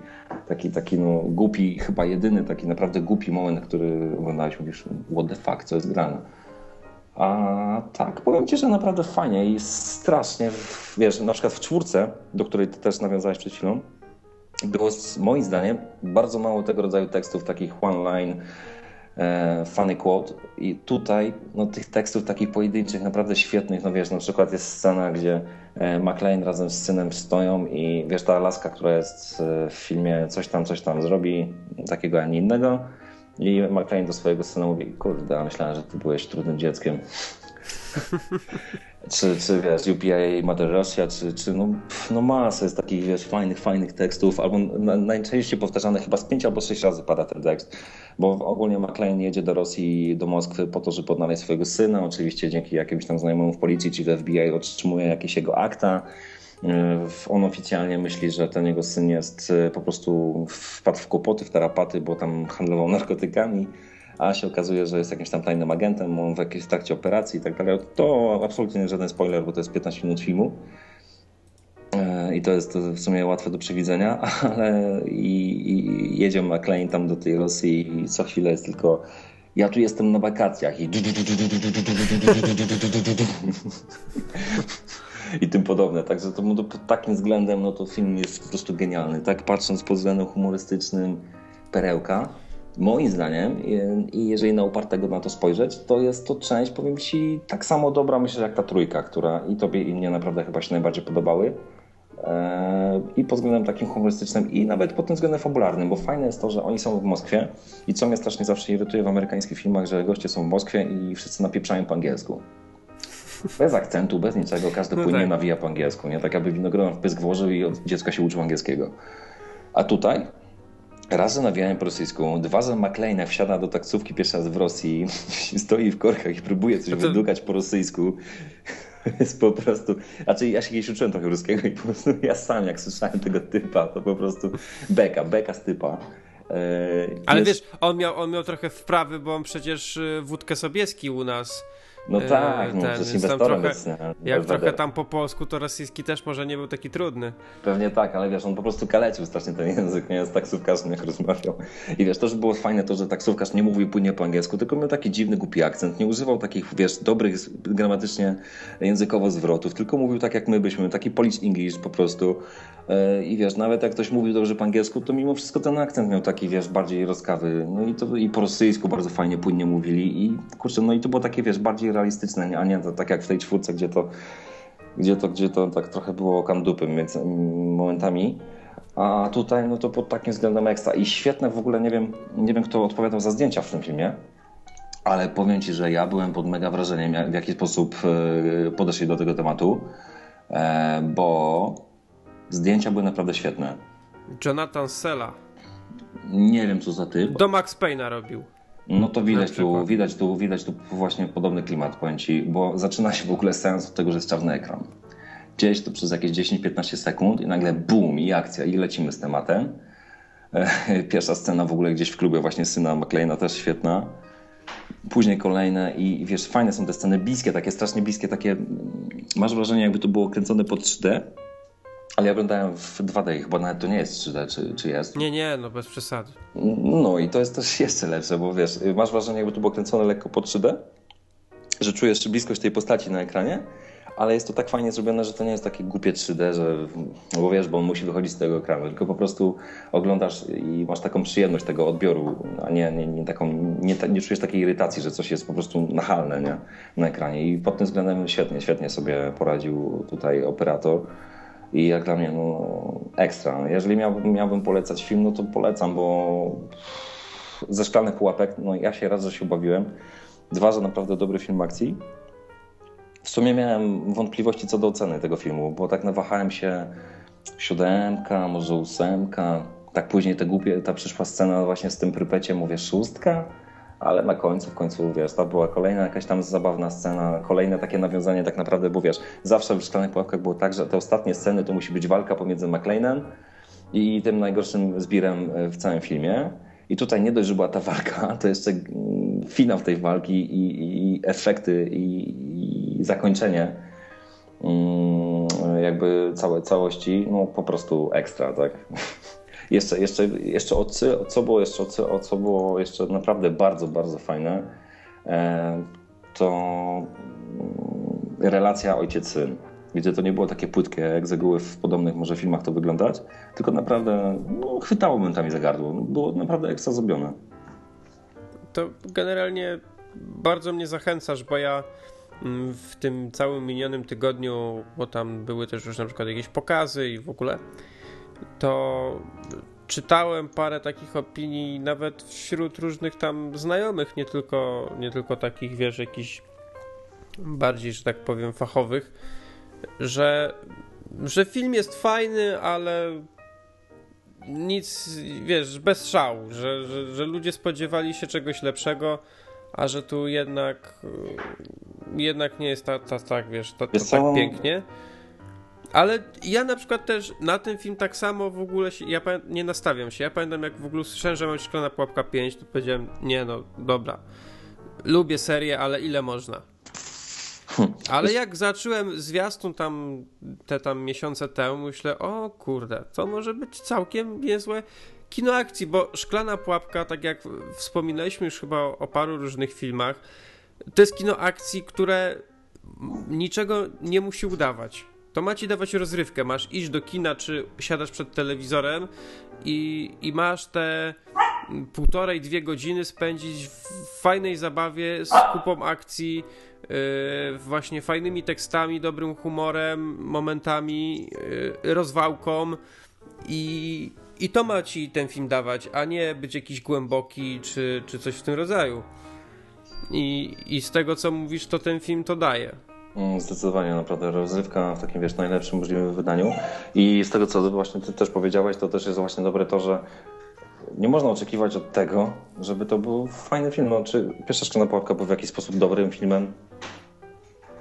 taki, taki no, głupi, chyba jedyny taki naprawdę głupi moment, który oglądałeś, mówisz, what the fuck, co jest grane. A tak, powiem Ci, że naprawdę fajnie i strasznie, wiesz, na przykład w czwórce, do której Ty też nawiązałeś przed chwilą, było moim zdaniem bardzo mało tego rodzaju tekstów, takich one-line, funny quote. I tutaj no, tych tekstów takich pojedynczych, naprawdę świetnych, no wiesz, na przykład jest scena, gdzie e, McLean razem z synem stoją i wiesz, ta laska, która jest e, w filmie coś tam, coś tam zrobi, takiego, a nie innego, i McLean do swojego syna mówi, kurde, myślałem, że ty byłeś trudnym dzieckiem. czy, czy wiesz, UPA Mother Russia, czy, czy no, no masa jest takich wiesz, fajnych, fajnych tekstów, albo najczęściej powtarzane chyba z pięć albo sześć razy pada ten tekst, bo ogólnie McLean jedzie do Rosji, do Moskwy po to, żeby odnaleźć swojego syna, oczywiście dzięki jakimś tam znajomemu w policji czy w FBI otrzymuje jakieś jego akta, E, on oficjalnie myśli, że ten jego syn jest e, po prostu wpadł w kłopoty, w tarapaty, bo tam handlował narkotykami, a się okazuje, że jest jakimś tam tajnym agentem, on w jakiejś trakcie operacji i tak dalej. To absolutnie nie żaden spoiler, bo to jest 15 minut filmu. E, I to jest w sumie łatwe do przewidzenia, ale i, i jedzie McLean tam do tej Rosji i co chwilę jest tylko ja tu jestem na wakacjach i i tym podobne. Także to, to pod takim względem no to film jest po prostu genialny. Tak patrząc pod względem humorystycznym, perełka. Moim zdaniem, i jeżeli na upartego na to spojrzeć, to jest to część, powiem Ci, tak samo dobra, myślę, jak ta trójka, która i Tobie, i mnie naprawdę chyba się najbardziej podobały. Eee, I pod względem takim humorystycznym, i nawet pod tym względem fabularnym, bo fajne jest to, że oni są w Moskwie i co mnie strasznie zawsze irytuje w amerykańskich filmach, że goście są w Moskwie i wszyscy napieprzają po angielsku. Bez akcentu, bez niczego, każdy no płynnie tak. nawija po angielsku, nie? Tak jakby winogron w pysk włożył i od dziecka się uczył angielskiego. A tutaj raz, nawijają po rosyjsku, dwa, że McLean wsiada do taksówki pierwszy raz w Rosji, stoi w korkach i próbuje coś to... wydukać po rosyjsku. Jest po prostu. Znaczy, ja się kiedyś uczyłem trochę ruskiego i po prostu ja sam, jak słyszałem tego typa, to po prostu beka, beka z typa. E, Ale wiesz, on miał, on miał trochę wprawy, bo on przecież y, wódkę Sobieski u nas no e, tak, no, ten, przecież inwestorem trochę, jest, Jak trochę tam po polsku, to rosyjski też może nie był taki trudny. Pewnie tak, ale wiesz, on po prostu kalecił strasznie ten język, nie? Z taksówkarzem jak rozmawiał. I wiesz, to, że było fajne to, że taksówkarz nie mówił płynnie po angielsku, tylko miał taki dziwny, głupi akcent, nie używał takich, wiesz, dobrych gramatycznie językowo zwrotów, tylko mówił tak, jak my byśmy, taki Polish English po prostu. E, I wiesz, nawet jak ktoś mówił dobrze po angielsku, to mimo wszystko ten akcent miał taki, wiesz, bardziej rozkawy. No i to i po rosyjsku bardzo fajnie, płynnie mówili. I kurczę, no i to było takie, wiesz, bardziej realistyczne, a nie to, tak jak w tej czwórce, gdzie to, gdzie to, gdzie to tak trochę było kandupem więc mm, momentami. A tutaj, no to pod takim względem ekstra. I świetne w ogóle, nie wiem, nie wiem kto odpowiadał za zdjęcia w tym filmie, ale powiem Ci, że ja byłem pod mega wrażeniem, w jaki sposób e, podeszli do tego tematu. e, bo zdjęcia były naprawdę świetne. Jonathan Sella. Nie wiem co za typ. Do Max Payne'a robił. No to widać tu, widać tu, widać tu właśnie podobny klimat, powiem ci, bo zaczyna się w ogóle seans od tego, że jest czarny ekran. Gdzieś to przez jakieś 10-15 sekund i nagle bum i akcja i lecimy z tematem. Pierwsza scena w ogóle gdzieś w klubie właśnie syna McLeana też świetna. Później kolejne i wiesz, fajne są te sceny bliskie, takie strasznie bliskie, takie masz wrażenie jakby to było kręcone pod 3D, ale ja oglądałem w 2D, chyba nawet to nie jest 3D, czy, czy jest? Nie, nie, no bez przesady. No i to jest też jeszcze lepsze, bo wiesz, masz wrażenie jakby to było kręcone lekko pod 3D, że czujesz bliskość tej postaci na ekranie, ale jest to tak fajnie zrobione, że to nie jest takie głupie 3D, że, no bo wiesz, bo on musi wychodzić z tego ekranu, tylko po prostu oglądasz i masz taką przyjemność tego odbioru, a nie, nie, nie taką, nie, nie czujesz takiej irytacji, że coś jest po prostu nachalne nie? na ekranie i pod tym względem świetnie, świetnie sobie poradził tutaj operator. I jak dla mnie, no ekstra. Jeżeli miałbym, miałbym polecać film, no to polecam, bo ze szklanych pułapek, no ja się raz, że się ubawiłem. Dwa, że naprawdę dobry film akcji. W sumie miałem wątpliwości co do oceny tego filmu, bo tak nawahałem się siódemka, może ósemka. Tak później te głupie, ta przyszła scena właśnie z tym prypecie, mówię szóstka, ale na końcu, w końcu, wiesz, to była kolejna jakaś tam zabawna scena, kolejne takie nawiązanie tak naprawdę, bo wiesz, zawsze w Szklanych Pułapkach było tak, że te ostatnie sceny to musi być walka pomiędzy McLeanem i tym najgorszym zbirem w całym filmie. I tutaj nie dość, że była ta walka, to jeszcze finał tej walki i, i efekty i, i zakończenie mm, jakby całej całości, no po prostu ekstra, tak? Jeszcze, jeszcze, jeszcze o, co było jeszcze, o co było jeszcze naprawdę bardzo, bardzo fajne, e, to mm, relacja ojciec-syn. Gdzie to nie było takie płytkie, jak z reguły w podobnych może filmach to wyglądać, tylko naprawdę no, chwytało momentami za gardło. Było naprawdę ekstra zrobione. To generalnie bardzo mnie zachęcasz, bo ja mm, w tym całym minionym tygodniu, bo tam były też już na przykład jakieś pokazy i w ogóle, to czytałem parę takich opinii nawet wśród różnych tam znajomych, nie tylko, nie tylko takich, wiesz, jakichś bardziej, że tak powiem, fachowych, że, że film jest fajny, ale nic, wiesz, bez szału, że, że, że ludzie spodziewali się czegoś lepszego, a że tu jednak jednak nie jest tak, ta, tak wiesz, to, to tak pięknie. Ale ja na przykład też na ten film tak samo w ogóle się, ja nie nastawiam się. Ja pamiętam jak w ogóle słyszałem, że mam Szklana Pułapka 5, to powiedziałem, nie no, dobra. Lubię serię, ale ile można? Ale jak zacząłem zwiastun tam te tam miesiące temu, myślę, o kurde, to może być całkiem niezłe kino akcji, bo Szklana Pułapka, tak jak wspominaliśmy już chyba o, o paru różnych filmach, to jest kino akcji, które niczego nie musi udawać to ma ci dawać rozrywkę. Masz iść do kina, czy siadasz przed telewizorem i, i masz te półtorej, dwie godziny spędzić w fajnej zabawie z kupą akcji, yy, właśnie fajnymi tekstami, dobrym humorem, momentami, yy, rozwałką i, i to ma ci ten film dawać, a nie być jakiś głęboki czy, czy coś w tym rodzaju. I, I z tego co mówisz, to ten film to daje. Mm, zdecydowanie, naprawdę rozrywka w takim, wiesz, najlepszym możliwym wydaniu. I z tego, co właśnie ty też powiedziałeś, to też jest właśnie dobre to, że nie można oczekiwać od tego, żeby to był fajny film. No, czy Pierwsza Szklana Pułapka był w jakiś sposób dobrym filmem?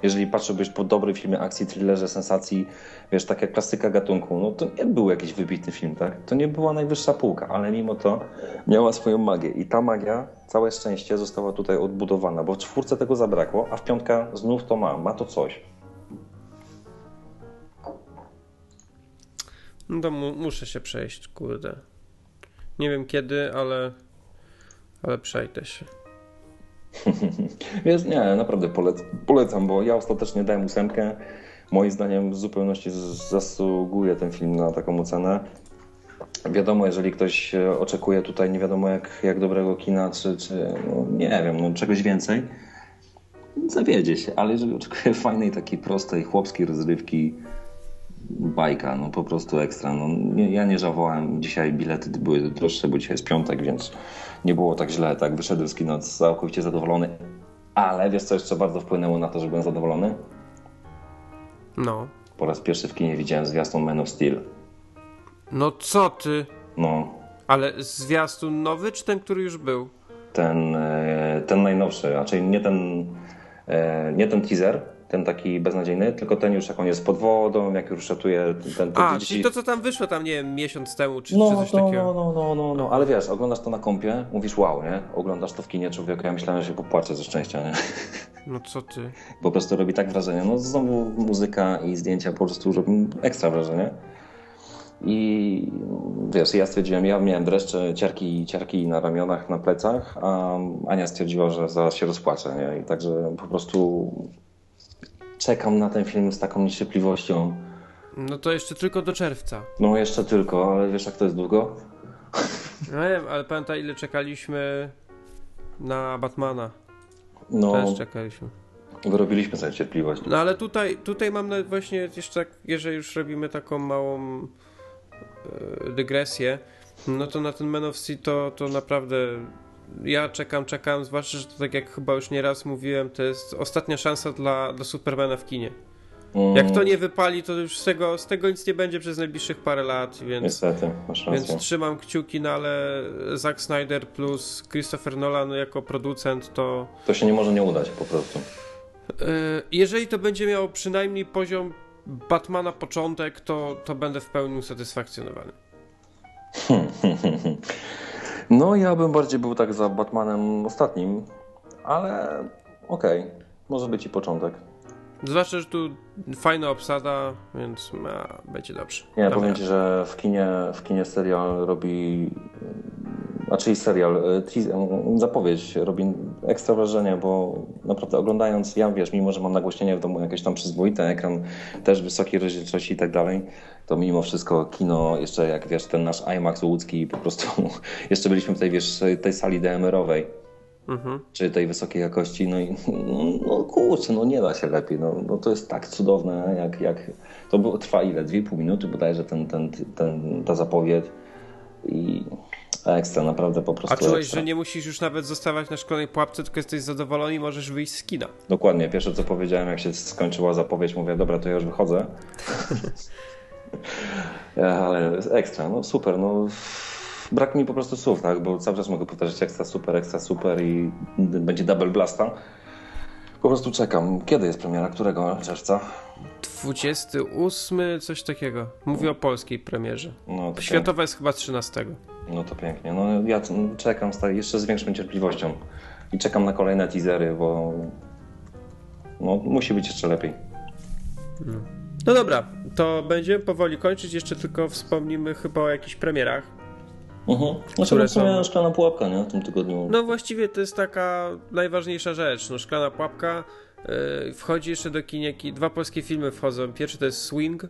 Jeżeli patrzyłbyś po dobrym filmie akcji, thrillerze, sensacji, wiesz, taka klasyka gatunku, no to nie był jakiś wybitny film, tak? To nie była najwyższa półka, ale mimo to miała swoją magię. I ta magia, całe szczęście, została tutaj odbudowana, bo w czwórce tego zabrakło, a w piątka znów to ma, ma to coś. No to mu muszę się przejść, kurde. Nie wiem kiedy, ale, ale przejdę się. Więc nie, naprawdę polec polecam, bo ja ostatecznie dałem ósemkę. Moim zdaniem w zupełności zasługuje ten film na taką ocenę. Wiadomo, jeżeli ktoś oczekuje tutaj nie wiadomo jak, jak dobrego kina, czy, czy no, nie wiem, no, czegoś więcej, zawiedzie się, ale jeżeli oczekuje fajnej, takiej prostej, chłopskiej rozrywki, bajka, no po prostu ekstra. No, nie, ja nie żałowałem, dzisiaj bilety były droższe, bo dzisiaj jest piątek, więc nie było tak źle, tak wyszedłem z kina całkowicie zadowolony, ale wiesz co jeszcze bardzo wpłynęło na to, że byłem zadowolony? No. po raz pierwszy w kinie widziałem zwiastun Man of Steel. No co ty? No, Ale zwiastun nowy, czy ten, który już był? ten, e, ten najnowszy, raczej nie ten, e, nie ten teaser, ten taki beznadziejny, tylko ten już jak on jest pod wodą, jak już szatuje ten... ten A, dzieci- czyli to, co tam wyszło tam, nie wiem, miesiąc temu, czy, czy No, coś no, takiego. no, no, no, no, no, ale wiesz, oglądasz to na kompie, mówisz wow, nie? Oglądasz to w kinie, człowieku, ja myślałem, że się popłaczę ze szczęścia, nie? No co ty? Po prostu robi tak wrażenie. No znowu muzyka i zdjęcia po prostu robią ekstra wrażenie. I wiesz, ja stwierdziłem, ja miałem dreszcze, ciarki, ciarki na ramionach, na plecach, a Ania stwierdziła, że zaraz się rozpłaczę, nie? I także po prostu czekam na ten film z taką niecierpliwością. No to jeszcze tylko do czerwca. No jeszcze tylko, ale wiesz jak to jest długo? No nie wiem, ale pamiętaj ile czekaliśmy na Batmana. No, Też czekaliśmy. wyrobiliśmy sobie cierpliwość. No ale tutaj, tutaj mam właśnie jeszcze, jeżeli już robimy taką małą e, dygresję, no to na ten Man of Steel to, to naprawdę ja czekam, czekam, zwłaszcza, że to tak jak chyba już nieraz mówiłem, to jest ostatnia szansa dla, dla Supermana w kinie. Mm, Jak to nie wypali, to już z tego, z tego nic nie będzie przez najbliższych parę lat, więc, Niestety, masz rację. więc trzymam kciuki, no ale Zack Snyder plus Christopher Nolan jako producent to To się nie może nie udać po prostu. E, Jeżeli to będzie miało przynajmniej poziom Batmana początek, to, to będę w pełni usatysfakcjonowany. No, ja bym bardziej był tak za Batmanem ostatnim, ale okej, może być i początek. Zwłaszcza, że tu fajna obsada, więc a, będzie dobrze. Nie, Damy powiem. Ci, że w kinie, w kinie serial robi, znaczy serial, e, e, zapowiedź robi ekstra wrażenie, bo naprawdę oglądając, ja wiesz, mimo że mam nagłośnienie w domu jakieś tam przyzwoite, ekran też wysokiej rozdzielczości i tak dalej, to mimo wszystko kino, jeszcze jak wiesz, ten nasz IMAX łódzki, po prostu jeszcze byliśmy w tej, wiesz, tej sali DMR-owej, Mhm. czy tej wysokiej jakości, no i no, no kurczę, no nie da się lepiej, no, no to jest tak cudowne, jak, jak to było, trwa ile, 2,5 minuty bodajże ten, ten, ten, ta zapowiedź i ekstra, naprawdę po prostu A czułeś, ekstra. że nie musisz już nawet zostawać na szkolnej pułapce, tylko jesteś zadowolony i możesz wyjść z kina. Dokładnie, pierwsze co powiedziałem, jak się skończyła zapowiedź, mówię, dobra, to ja już wychodzę. Ale ekstra, no super, no brak mi po prostu słów, tak, bo cały czas mogę powtarzać ekstra, super, ekstra, super i będzie double blasta. Po prostu czekam. Kiedy jest premiera? Którego czerwca? 28, coś takiego. Mówię o polskiej premierze. No to Światowa jest chyba 13. Pięknie. No to pięknie. No ja czekam stary, jeszcze z większą cierpliwością. I czekam na kolejne teasery, bo no, musi być jeszcze lepiej. No dobra, to będziemy powoli kończyć. Jeszcze tylko wspomnimy chyba o jakichś premierach. Mhm. No Które są- szklana pułapka, nie? W tym tygodniu. No właściwie to jest taka najważniejsza rzecz. No szklana pułapka. Yy, wchodzi jeszcze do kinieki. Dwa polskie filmy wchodzą. Pierwszy to jest Swing,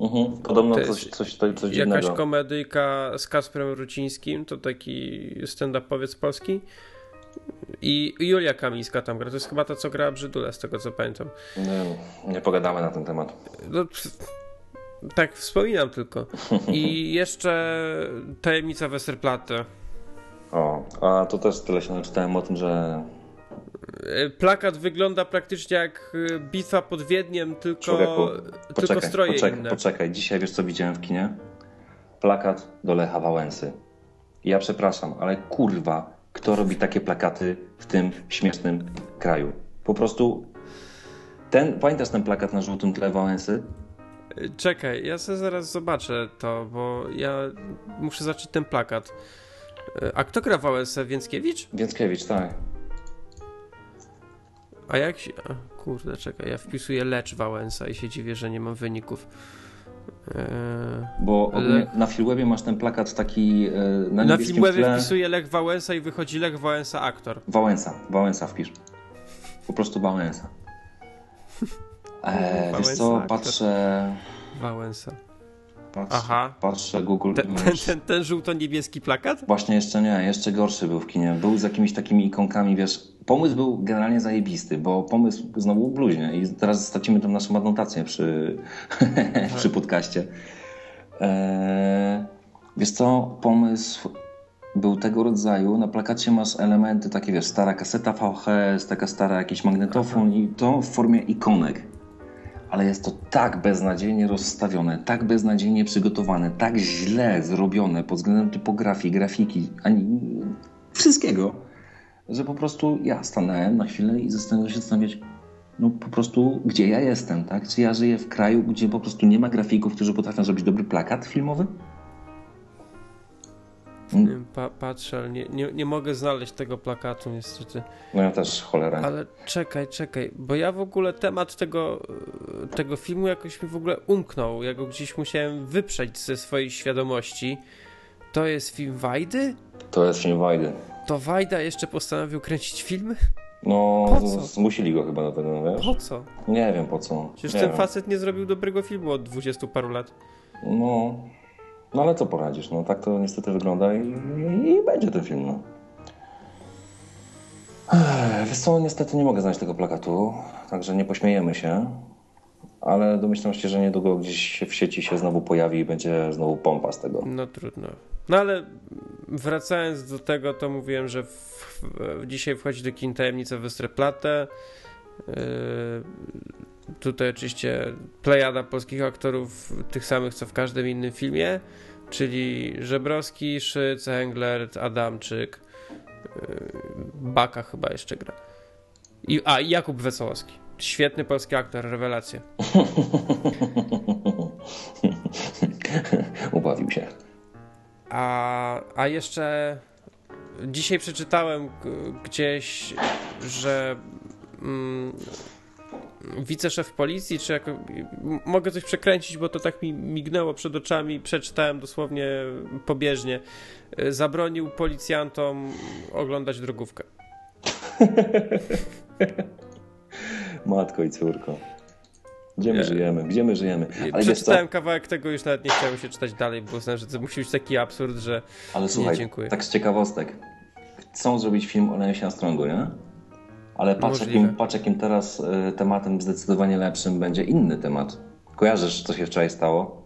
Mhm. Podobno To coś, coś, coś, coś jakaś komedyjka z Kasprem Rucińskim, to taki stand-upowiec polski. I Julia Kamińska tam gra. To jest chyba ta, co grała Brzydula, z tego co pamiętam. Nie, nie pogadamy na ten temat. No, tak, wspominam tylko. I jeszcze Tajemnica Westerplatte. O, a to też tyle się naczytałem o tym, że E, Plakat wygląda praktycznie jak e, bitwa pod Wiedniem, tylko, człowieku, tylko poczekaj, stroje poczekaj, inne. poczekaj. Dzisiaj wiesz co widziałem w kinie? Plakat do Lecha Wałęsy. Ja przepraszam, ale kurwa, kto robi takie plakaty w tym śmiesznym kraju? Po prostu ten, pamiętasz ten plakat na żółtym tle Wałęsy? E, Czekaj, ja sobie zaraz zobaczę to, bo ja muszę zacząć ten plakat. E, A kto gra Wałęsę? Więckiewicz? Więckiewicz, tak. A jak się... A, kurde, czekaj, ja wpisuję Lecz Wałęsa i się dziwię, że nie mam wyników. Bo ogólnie na Filmwebie masz ten plakat taki e, na Na Filmwebie tle. wpisuję Lech Wałęsa i wychodzi Lech Wałęsa aktor. Wałęsa, Wałęsa wpisz. Po prostu Wałęsa. E, wiesz Wałęsa, co, aktor. patrzę, Wałęsa. patrzę, Aha. patrzę Google. Ten, ten, ten, ten żółto-niebieski plakat? Właśnie jeszcze nie, jeszcze gorszy był w kinie. Był z jakimiś takimi ikonkami, wiesz. Pomysł był generalnie zajebisty, bo pomysł znowu bluźnie i teraz stracimy tą naszą adnotację przy, przy podcaście. E, wiesz co, pomysł był tego rodzaju. Na plakacie masz elementy takie, wiesz, stara kaseta VHS, taka stara jakiś magnetofon i to w formie ikonek. Ale jest to tak beznadziejnie rozstawione, tak beznadziejnie przygotowane, tak źle zrobione pod względem typografii, grafiki, ani wszystkiego, że po prostu ja stanąłem na chwilę i zastanąłem się zastanawiać, no po prostu gdzie ja jestem, tak? Czy ja żyję w kraju, gdzie po prostu nie ma grafików, którzy potrafią zrobić dobry plakat filmowy? Pa, patrzę, ale nie, nie, nie mogę znaleźć tego plakatu niestety. No ja też, cholera. Ale czekaj, czekaj, bo ja w ogóle temat tego, tego filmu jakoś mi w ogóle umknął. Ja go gdzieś musiałem wyprzeć ze swojej świadomości. To jest film Wajdy? To jest film Wajdy. To Wajda jeszcze postanowił kręcić filmy? No, zmusili go chyba do tego, no wiesz? Po co? Nie wiem po co. Przecież nie ten wiem. facet nie zrobił dobrego filmu od dwudziestu paru lat. No, no ale co poradzisz, no tak to niestety wygląda i, i, będzie ten film, no. Wiesz co, niestety nie mogę znaleźć tego plakatu, także nie pośmiejemy się, ale domyślam się, że niedługo gdzieś w sieci się znowu pojawi i będzie znowu pompa z tego. No trudno. No ale wracając do tego, to mówiłem, że w, w, dzisiaj wchodzi do kin tajemnica Westerplatte. Yy, tutaj oczywiście plejada polskich aktorów, tych samych co w każdym innym filmie, czyli Żebrowski, Szyc, Engler, Adamczyk, yy, Baka chyba jeszcze gra. I, a, Jakub Wesołowski. Świetny polski aktor, rewelacja. Ubawił się. A, a jeszcze dzisiaj przeczytałem gdzieś, że mm, wiceszef policji, czy jak, m- mogę coś przekręcić, bo to tak mi mignęło przed oczami, przeczytałem dosłownie pobieżnie, y, zabronił policjantom oglądać drogówkę. Matko i córko. Gdzie my Nie. żyjemy? Gdzie my żyjemy? Ale? Przeczytałem kawałek tego, już nawet nie chciałem się czytać dalej, bo uznałem, że to musi być taki absurd, że Ale słuchaj, dziękuję. tak z ciekawostek. Chcą zrobić film o Leosie Armstrongu, nie? Ale patrz jakim, patrz jakim teraz y, tematem zdecydowanie lepszym będzie inny temat. Kojarzysz, co się wczoraj stało?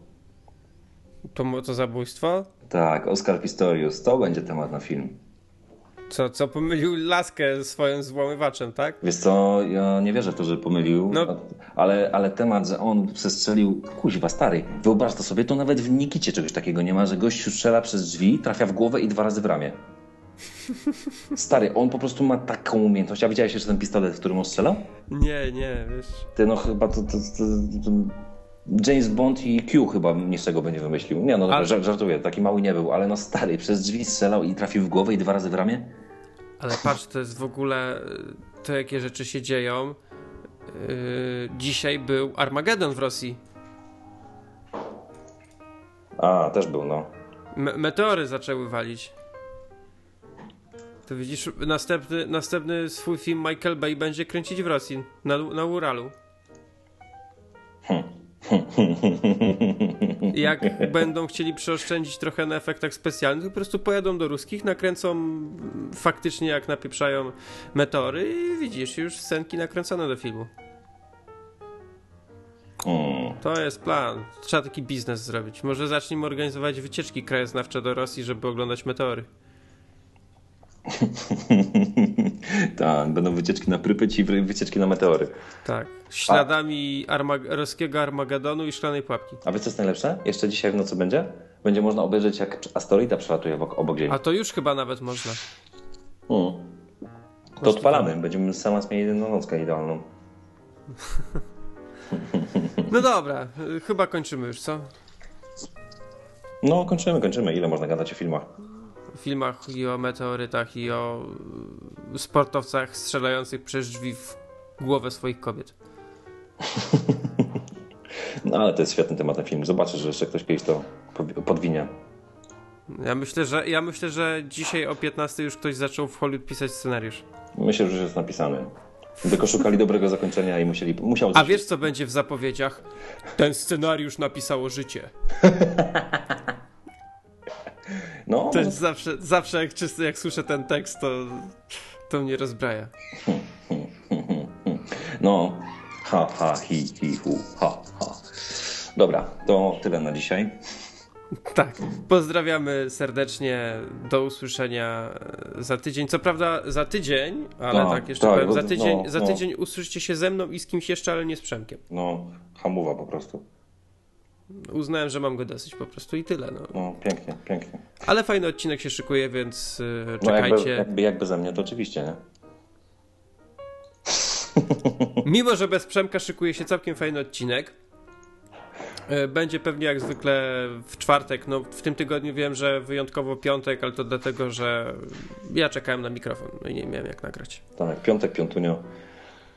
to, to zabójstwo. Tak, Oscar Pistorius. To będzie temat na film. Co, co pomylił laskę swoim złamywaczem, tak? Wiesz co, ja nie wierzę w to, że pomylił, No. ale, ale temat, że on przestrzelił, kuźwa stary, wyobraź to sobie, to nawet w Nikicie czegoś takiego nie ma, że gościu strzela przez drzwi, trafia w głowę i dwa razy w ramię. Stary, on po prostu ma taką umiejętność. A widziałeś jeszcze ten pistolet, w którym on strzelał? Nie, nie, wiesz. Ty no chyba to, to, to, to James Bond i Q chyba niczego by nie wymyślił. Nie no, dobra, Ale- żar- żartuję, taki mały nie był, ale no stary, przez drzwi strzelał i trafił w głowę i dwa razy w ramię? Ale patrz, to jest w ogóle y, to, jakie rzeczy się dzieją. Yy, dzisiaj był Armagedon w Rosji. A, też był, no. Me meteory zaczęły walić. To widzisz, następny, następny swój film Michael Bay będzie kręcić w Rosji, na, na Uralu. I Jak będą chcieli przeoszczędzić trochę na efektach specjalnych, po prostu pojadą do ruskich, nakręcą faktycznie jak napieprzają meteory i widzisz, już scenki nakręcone do filmu. Hmm. To jest plan. Trzeba taki biznes zrobić. Może zacznijmy organizować wycieczki krajoznawcze do Rosji, żeby oglądać meteory. tak, będą wycieczki na Prypeć i wy- wycieczki na meteory. Tak. Śladami Armag roskiego Armagedonu i szklanej pułapki. A wiesz co jest najlepsze? Jeszcze dzisiaj w nocy będzie? Będzie można obejrzeć jak asteroida przelatuje obok, obok Ziemi. A to już chyba nawet można. Hmm. To odpalamy, będziemy sama mieli jedną nockę idealną. No dobra, chyba kończymy już, co? No, kończymy, kończymy. Ile można gadać o filmach? Filmach i o meteorytach i o y, sportowcach strzelających przez drzwi w głowę swoich kobiet. No, ale to jest świetny temat na film. Zobaczysz, że jeszcze ktoś kiedyś to pod- podwinie. Ja myślę, że ja myślę, że dzisiaj o 15 już ktoś zaczął w Hollywood pisać scenariusz. Myślę, że już jest napisany. Tylko szukali dobrego zakończenia i musieli, musiał A wiesz co będzie w zapowiedziach? Ten scenariusz napisało życie. No, To jest zawsze, zawsze jak, czysto, jak słyszę ten tekst, to, to mnie rozbraja. no. Ha, ha, hi, hi, hu, ha, ha. Dobra, to tyle na dzisiaj. Tak. Pozdrawiamy serdecznie. Do usłyszenia za tydzień. Co prawda za tydzień, ale No, tak jeszcze tak, powiem. Za tydzień, no, za no. tydzień usłyszycie się ze mną i z kimś jeszcze, ale nie z Przemkiem. No, hamowa po prostu. Uznałem, że mam go dosyć po prostu i tyle. No. No, pięknie, pięknie. Ale fajny odcinek się szykuje, więc yy, No, czekajcie. jakby, jakby, jakby ze mnie, to oczywiście, nie? Mimo, że bez Przemka szykuje się całkiem fajny odcinek. E, Będzie pewnie jak zwykle w czwartek. No, w tym tygodniu wiem, że wyjątkowo piątek, ale to dlatego, że ja czekałem na mikrofon no i nie miałem jak nagrać. Tak, piątek, piątunio.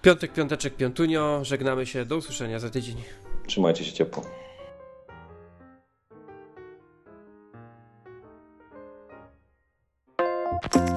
Piątek, piąteczek, piątunio. Żegnamy się. Do usłyszenia za tydzień. Trzymajcie się ciepło. Bye.